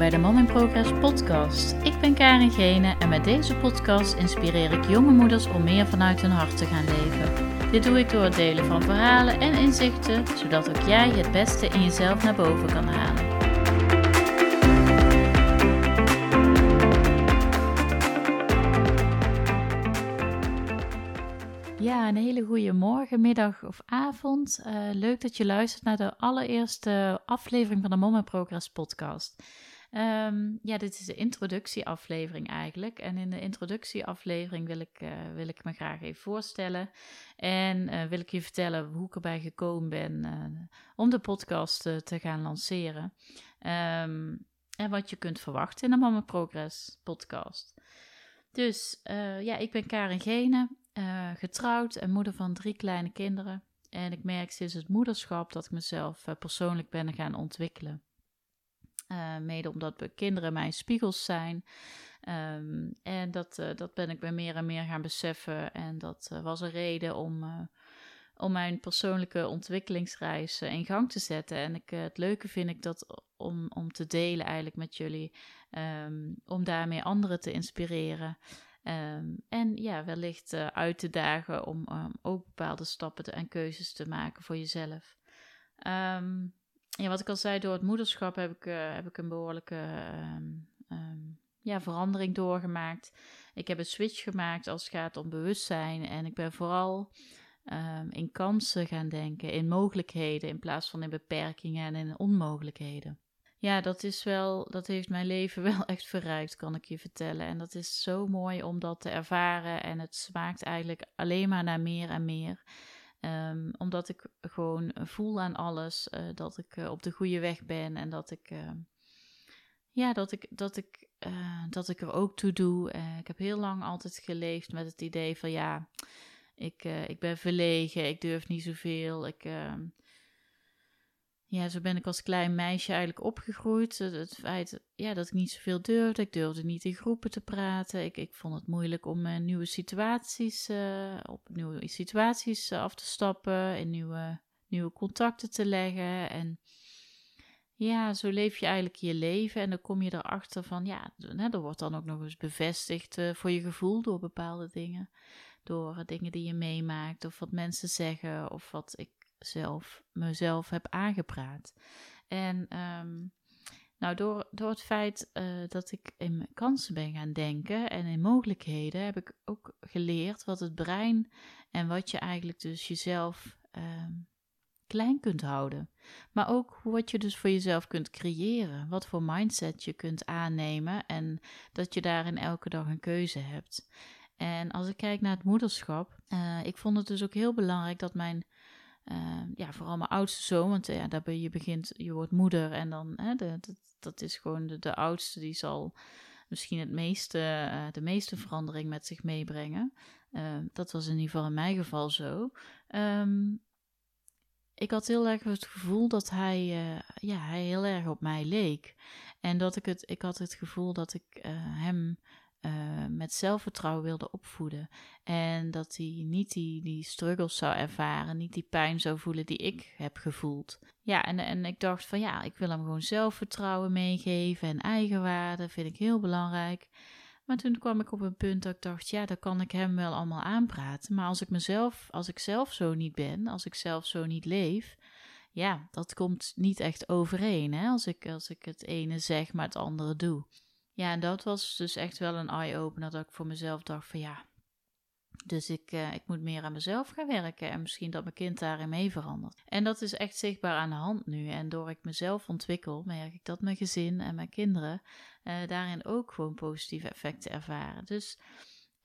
bij de Mom in Progress podcast. Ik ben Karin Gene en met deze podcast inspireer ik jonge moeders om meer vanuit hun hart te gaan leven. Dit doe ik door het delen van verhalen en inzichten, zodat ook jij het beste in jezelf naar boven kan halen. Ja, een hele goede morgen, middag of avond. Uh, leuk dat je luistert naar de allereerste aflevering van de Mom Progress podcast. Um, ja, dit is de introductieaflevering eigenlijk. En in de introductieaflevering wil ik, uh, wil ik me graag even voorstellen. En uh, wil ik je vertellen hoe ik erbij gekomen ben om de podcast te gaan lanceren. Um, en wat je kunt verwachten in de Mama Progress podcast. Dus ja, ik ben Karin Gene. Getrouwd en moeder van drie kleine kinderen. En ik merk sinds het moederschap dat ik mezelf persoonlijk ben gaan ontwikkelen. Uh, mede omdat kinderen mijn spiegels zijn. Um, en dat, dat ben ik bij meer en meer gaan beseffen. En dat was een reden om, om mijn persoonlijke ontwikkelingsreis in gang te zetten. En ik, het leuke vind ik dat om, om te delen eigenlijk met jullie. Um, om daarmee anderen te inspireren. Um, en ja, wellicht uit te dagen om ook bepaalde stappen te, en keuzes te maken voor jezelf. Um, ja, wat ik al zei, door het moederschap heb ik, uh, heb ik een behoorlijke ja, verandering doorgemaakt. Ik heb een switch gemaakt als het gaat om bewustzijn. En ik ben vooral in kansen gaan denken, in mogelijkheden in plaats van in beperkingen en in onmogelijkheden. Ja, dat is wel, dat heeft mijn leven wel echt verrijkt, kan ik je vertellen. En dat is zo mooi om dat te ervaren. En het smaakt eigenlijk alleen maar naar meer en meer. Um, omdat ik gewoon voel aan alles uh, dat ik uh, op de goede weg ben en dat ik, uh, ja, dat ik, dat ik, dat ik er ook toe doe. ik heb heel lang altijd geleefd met het idee van ja, ik, ik ben verlegen, ik durf niet zoveel. Ik, ehm, ja, zo ben ik als klein meisje eigenlijk opgegroeid. Het feit ja, dat ik niet zoveel durfde. Ik durfde niet in groepen te praten. Ik, ik vond het moeilijk om uh, nieuwe situaties, uh, op nieuwe situaties uh, af te stappen. In nieuwe, nieuwe contacten te leggen. En ja, zo leef je eigenlijk je leven. En dan kom je erachter van, ja, er wordt dan ook nog eens bevestigd voor je gevoel door bepaalde dingen. Door dingen die je meemaakt, of wat mensen zeggen, of wat ik zelf, mezelf heb aangepraat. En um, nou, door, door het feit uh, dat ik in kansen ben gaan denken en in mogelijkheden, heb ik ook geleerd wat het brein en wat je eigenlijk dus jezelf um, klein kunt houden. Maar ook wat je dus voor jezelf kunt creëren. Wat voor mindset je kunt aannemen en dat je daarin elke dag een keuze hebt. En als ik kijk naar het moederschap, uh, ik vond het dus ook heel belangrijk dat mijn uh, ja, vooral mijn oudste zoon, want ja, daar ben je begint, je wordt moeder en dan, hè, de, dat, is gewoon de, de oudste, die zal misschien het meeste, uh, de meeste verandering met zich meebrengen. Uh, dat was in ieder geval in mijn geval zo. Um, ik had heel erg het gevoel dat hij, ja, hij heel erg op mij leek. En dat ik het, ik had het gevoel dat ik hem uh, met zelfvertrouwen wilde opvoeden. En dat hij niet die, die struggles zou ervaren, niet die pijn zou voelen die ik heb gevoeld. Ja, en, en ik dacht van ja, ik wil hem gewoon zelfvertrouwen meegeven en eigenwaarde, vind ik heel belangrijk. Maar toen kwam ik op een punt dat ik dacht, ja, dat kan ik hem wel allemaal aanpraten. Maar als ik mezelf, als ik zelf zo niet ben, als ik zelf zo niet leef, ja, dat komt niet echt overeen. Hè? Als, ik, als ik het ene zeg, maar het andere doe. Ja, en dat was dus echt wel een eye-opener dat ik voor mezelf dacht van ja, dus ik, uh, ik moet meer aan mezelf gaan werken en misschien dat mijn kind daarin mee verandert. En dat is echt zichtbaar aan de hand nu. En door ik mezelf ontwikkel, merk ik dat mijn gezin en mijn kinderen uh, daarin ook gewoon positieve effecten ervaren. Dus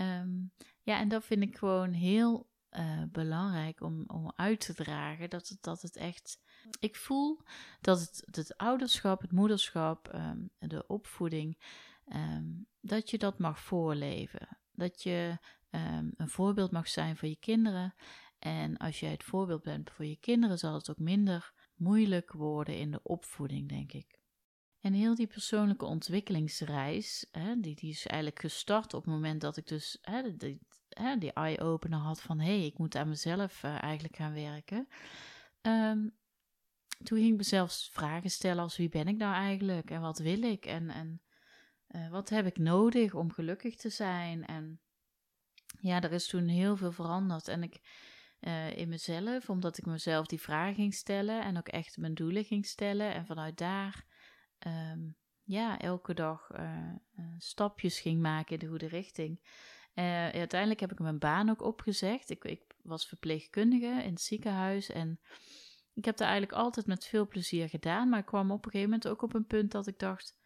um, ja, en dat vind ik gewoon heel uh, belangrijk om, om uit te dragen. Dat het, dat het echt. Ik voel dat het, het ouderschap, het moederschap, um, de opvoeding, um, dat je dat mag voorleven. Dat je um, een voorbeeld mag zijn voor je kinderen. En als jij het voorbeeld bent voor je kinderen, zal het ook minder moeilijk worden in de opvoeding, denk ik. En heel die persoonlijke ontwikkelingsreis, hè, die, die is eigenlijk gestart op het moment dat ik dus hè, die, die eye-opener had van hé, hey, ik moet aan mezelf uh, eigenlijk gaan werken. Toen ging ik mezelf vragen stellen als wie ben ik nou eigenlijk en wat wil ik en, en uh, wat heb ik nodig om gelukkig te zijn. En ja, er is toen heel veel veranderd en ik uh, in mezelf, omdat ik mezelf die vraag ging stellen en ook echt mijn doelen ging stellen en vanuit daar um, ja, elke dag uh, stapjes ging maken in de goede richting. uiteindelijk heb ik mijn baan ook opgezegd. Ik, ik was verpleegkundige in het ziekenhuis en ik heb dat eigenlijk altijd met veel plezier gedaan, maar ik kwam op een gegeven moment ook op een punt dat ik dacht: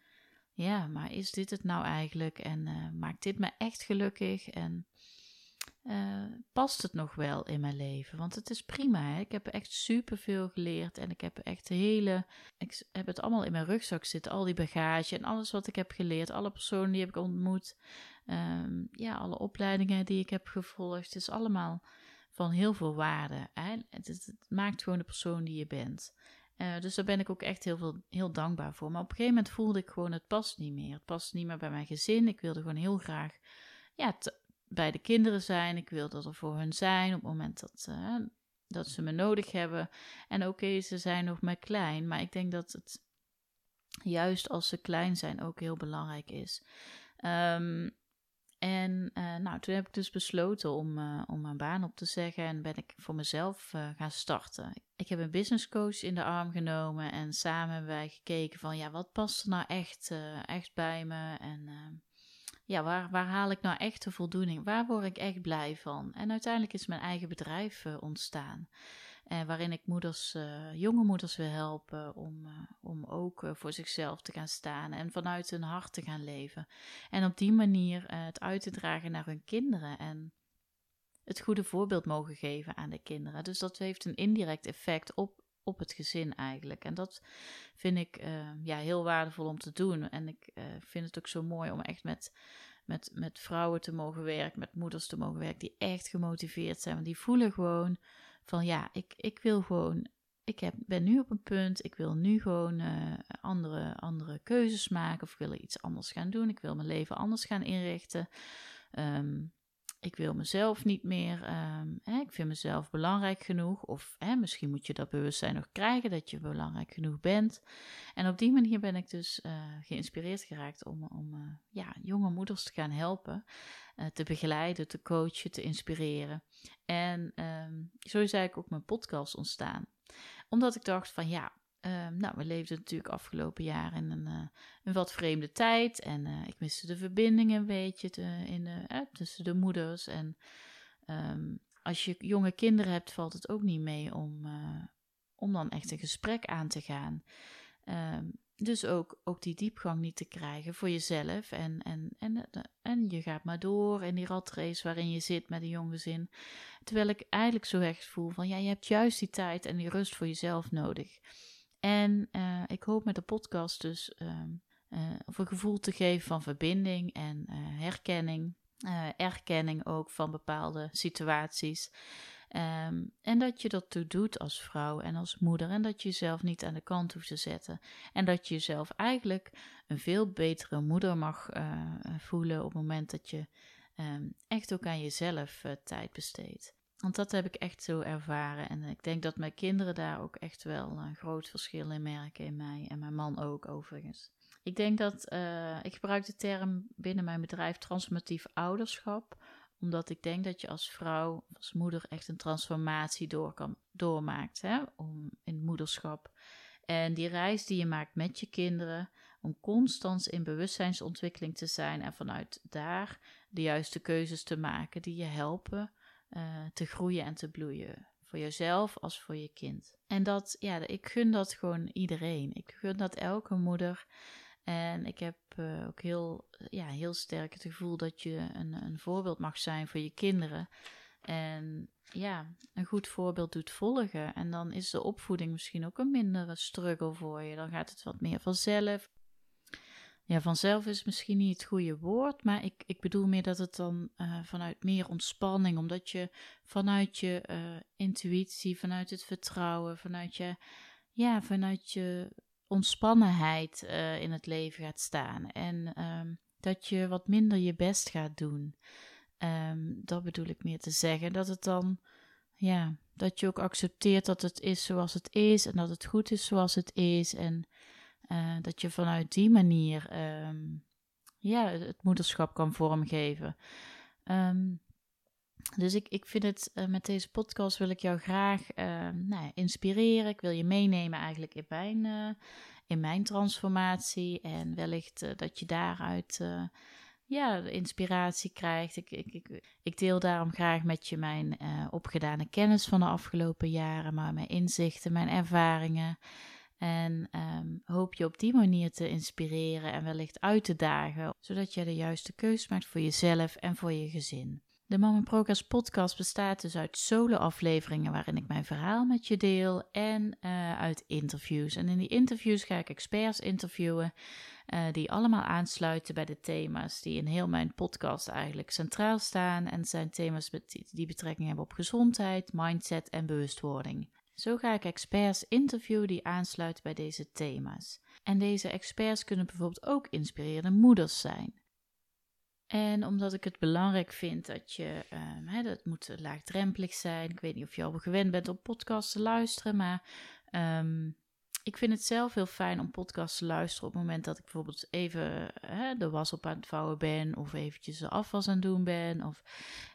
ja, maar is dit het nou eigenlijk? En uh, maakt dit me echt gelukkig? En uh, past het nog wel in mijn leven? Want het is prima. Hè? Ik heb echt superveel geleerd en ik heb echt hele. Ik heb het allemaal in mijn rugzak zitten, al die bagage en alles wat ik heb geleerd, alle personen die heb ik ontmoet, um, ja, alle opleidingen die ik heb gevolgd. Het is allemaal van heel veel waarde. Hè? Het, het, maakt gewoon de persoon die je bent. Uh, dus daar ben ik ook echt heel, veel, heel dankbaar voor. Maar op een gegeven moment voelde ik gewoon, het past niet meer. Het past niet meer bij mijn gezin. Ik wilde gewoon heel graag ja, bij de kinderen zijn. Ik wilde er voor hun zijn op het moment dat, uh, dat ze me nodig hebben. En oké, ze zijn nog maar klein. Maar ik denk dat het juist als ze klein zijn ook heel belangrijk is. Um, en uh, nou, toen heb ik dus besloten om, uh, om mijn baan op te zeggen en ben ik voor mezelf uh, gaan starten. Ik heb een business coach in de arm genomen en samen hebben wij gekeken van ja, wat past er nou echt, echt bij me en ja, waar, waar haal ik nou echt de voldoening? Waar word ik echt blij van? En uiteindelijk is mijn eigen bedrijf ontstaan. Uh, waarin ik moeders, uh, jonge moeders wil helpen om, uh, om ook voor zichzelf te gaan staan en vanuit hun hart te gaan leven. En op die manier het uit te dragen naar hun kinderen en het goede voorbeeld mogen geven aan de kinderen. Dus dat heeft een indirect effect op, op het gezin eigenlijk. En dat vind ik ja, heel waardevol om te doen. En ik vind het ook zo mooi om echt met met, met vrouwen te mogen werken, met moeders te mogen werken die echt gemotiveerd zijn. Want die voelen gewoon van ja, ik, ik wil gewoon, ik heb, ben nu op een punt, ik wil nu gewoon uh, andere, andere keuzes maken of ik wil iets anders gaan doen. Ik wil mijn leven anders gaan inrichten. Um, ik wil mezelf niet meer, um, hè, ik vind mezelf belangrijk genoeg. Of hè, misschien moet je dat bewustzijn nog krijgen dat je belangrijk genoeg bent. En op die manier ben ik dus uh, geïnspireerd geraakt om, om uh, ja, jonge moeders te gaan helpen, uh, te begeleiden, te coachen, te inspireren. En um, zo is eigenlijk ook mijn podcast ontstaan. Omdat ik dacht van ja, uh, nou, we leefden natuurlijk afgelopen jaar in een, uh, een wat vreemde tijd. En uh, ik miste de verbinding een beetje te, in de, tussen de moeders. En um, als je jonge kinderen hebt, valt het ook niet mee om, om dan echt een gesprek aan te gaan. Um, dus ook, ook die diepgang niet te krijgen voor jezelf. En, en, en, en je gaat maar door in die ratrace waarin je zit met een jong gezin. Terwijl ik eigenlijk zo echt voel van ja, je hebt juist die tijd en die rust voor jezelf nodig. En uh, ik hoop met de podcast dus uh, uh, een gevoel te geven van verbinding en eh, herkenning. erkenning ook van bepaalde situaties. Um, en dat je dat toe doet als vrouw en als moeder. En dat je jezelf niet aan de kant hoeft te zetten. En dat je jezelf eigenlijk een veel betere moeder mag voelen op het moment dat je um, echt ook aan jezelf tijd besteedt. Want dat heb ik echt zo ervaren. En ik denk dat mijn kinderen daar ook echt wel een groot verschil in merken in mij. En mijn man ook overigens. Ik denk dat uh, ik gebruik de term binnen mijn bedrijf transformatief ouderschap. Omdat ik denk dat je als vrouw, als moeder echt een transformatie door kan, doormaakt hè, om, in moederschap. En die reis die je maakt met je kinderen, om constant in bewustzijnsontwikkeling te zijn en vanuit daar de juiste keuzes te maken die je helpen uh, te groeien en te bloeien. Voor jezelf als voor je kind. En dat, ja, ik gun dat gewoon iedereen. Ik gun dat elke moeder. En ik heb uh, ook heel, ja, heel sterk het gevoel dat je een, een voorbeeld mag zijn voor je kinderen. En ja, een goed voorbeeld doet volgen. En dan is de opvoeding misschien ook een mindere struggle voor je. Dan gaat het wat meer vanzelf ja, vanzelf is misschien niet het goede woord, maar ik, ik bedoel meer dat het dan uh, vanuit meer ontspanning, omdat je vanuit je uh, intuïtie, vanuit het vertrouwen, vanuit je, ja, vanuit je ontspannenheid uh, in het leven gaat staan. En um, dat je wat minder je best gaat doen. Um, dat bedoel ik meer te zeggen. Dat het dan ja, dat je ook accepteert dat het is zoals het is en dat het goed is zoals het is. En uh, dat je vanuit die manier um, ja, het moederschap kan vormgeven. Um, dus ik, ik vind het uh, met deze podcast wil ik jou graag uh, nou, inspireren. Ik wil je meenemen eigenlijk in mijn, uh, in mijn transformatie. En wellicht dat je daaruit ja, inspiratie krijgt. Ik, ik, ik, ik, deel daarom graag met je mijn opgedane kennis van de afgelopen jaren, maar mijn inzichten, mijn ervaringen. En um, hoop je op die manier te inspireren en wellicht uit te dagen, zodat je de juiste keus maakt voor jezelf en voor je gezin. De Mom Progress podcast bestaat dus uit solo-afleveringen waarin ik mijn verhaal met je deel en uh, uit interviews. En in die interviews ga ik experts interviewen uh, die allemaal aansluiten bij de thema's die in heel mijn podcast eigenlijk centraal staan. En zijn thema's die betrekking hebben op gezondheid, mindset en bewustwording. Zo ga ik experts interviewen die aansluiten bij deze thema's. En deze experts kunnen bijvoorbeeld ook inspirerende moeders zijn. En omdat ik het belangrijk vind dat je, um, dat moet laagdrempelig zijn. Ik weet niet of je al gewend bent om podcasts te luisteren, maar um, ik vind het zelf heel fijn om podcasts te luisteren op het moment dat ik bijvoorbeeld even hè, de was op aan het vouwen ben of eventjes de afwas aan het doen ben. Of,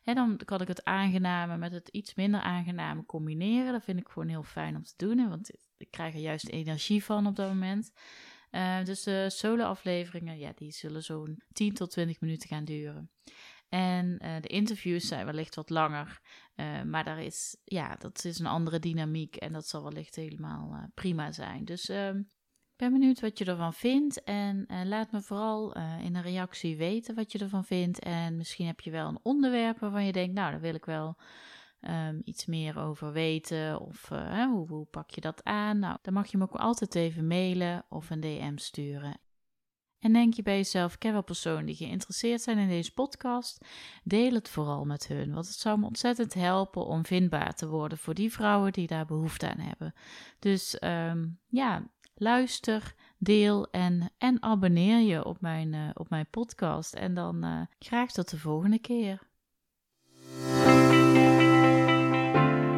hè, dan kan ik het aangename met het iets minder aangename combineren. Dat vind ik gewoon heel fijn om te doen, want ik krijg er juist energie van op dat moment. Uh, dus de solo-afleveringen, ja, die zullen zo'n 10 tot 20 minuten gaan duren. En uh, de interviews zijn wellicht wat langer. Uh, maar daar is, ja, dat is een andere dynamiek. En dat zal wellicht helemaal prima zijn. Dus ehm, ik ben benieuwd wat je ervan vindt. En laat me vooral in een reactie weten wat je ervan vindt. En misschien heb je wel een onderwerp waarvan je denkt, nou, daar wil ik wel um, iets meer over weten of hoe, hoe, pak je dat aan? Nou, dan mag je me ook altijd even mailen of een DM sturen. En denk je bij jezelf, ik heb wel personen die geïnteresseerd zijn in deze podcast, deel het vooral met hun, want het zou me ontzettend helpen om vindbaar te worden voor die vrouwen die daar behoefte aan hebben. Dus um, ja, luister, deel en, en abonneer je op mijn, uh, op mijn podcast. En dan uh, graag tot de volgende keer.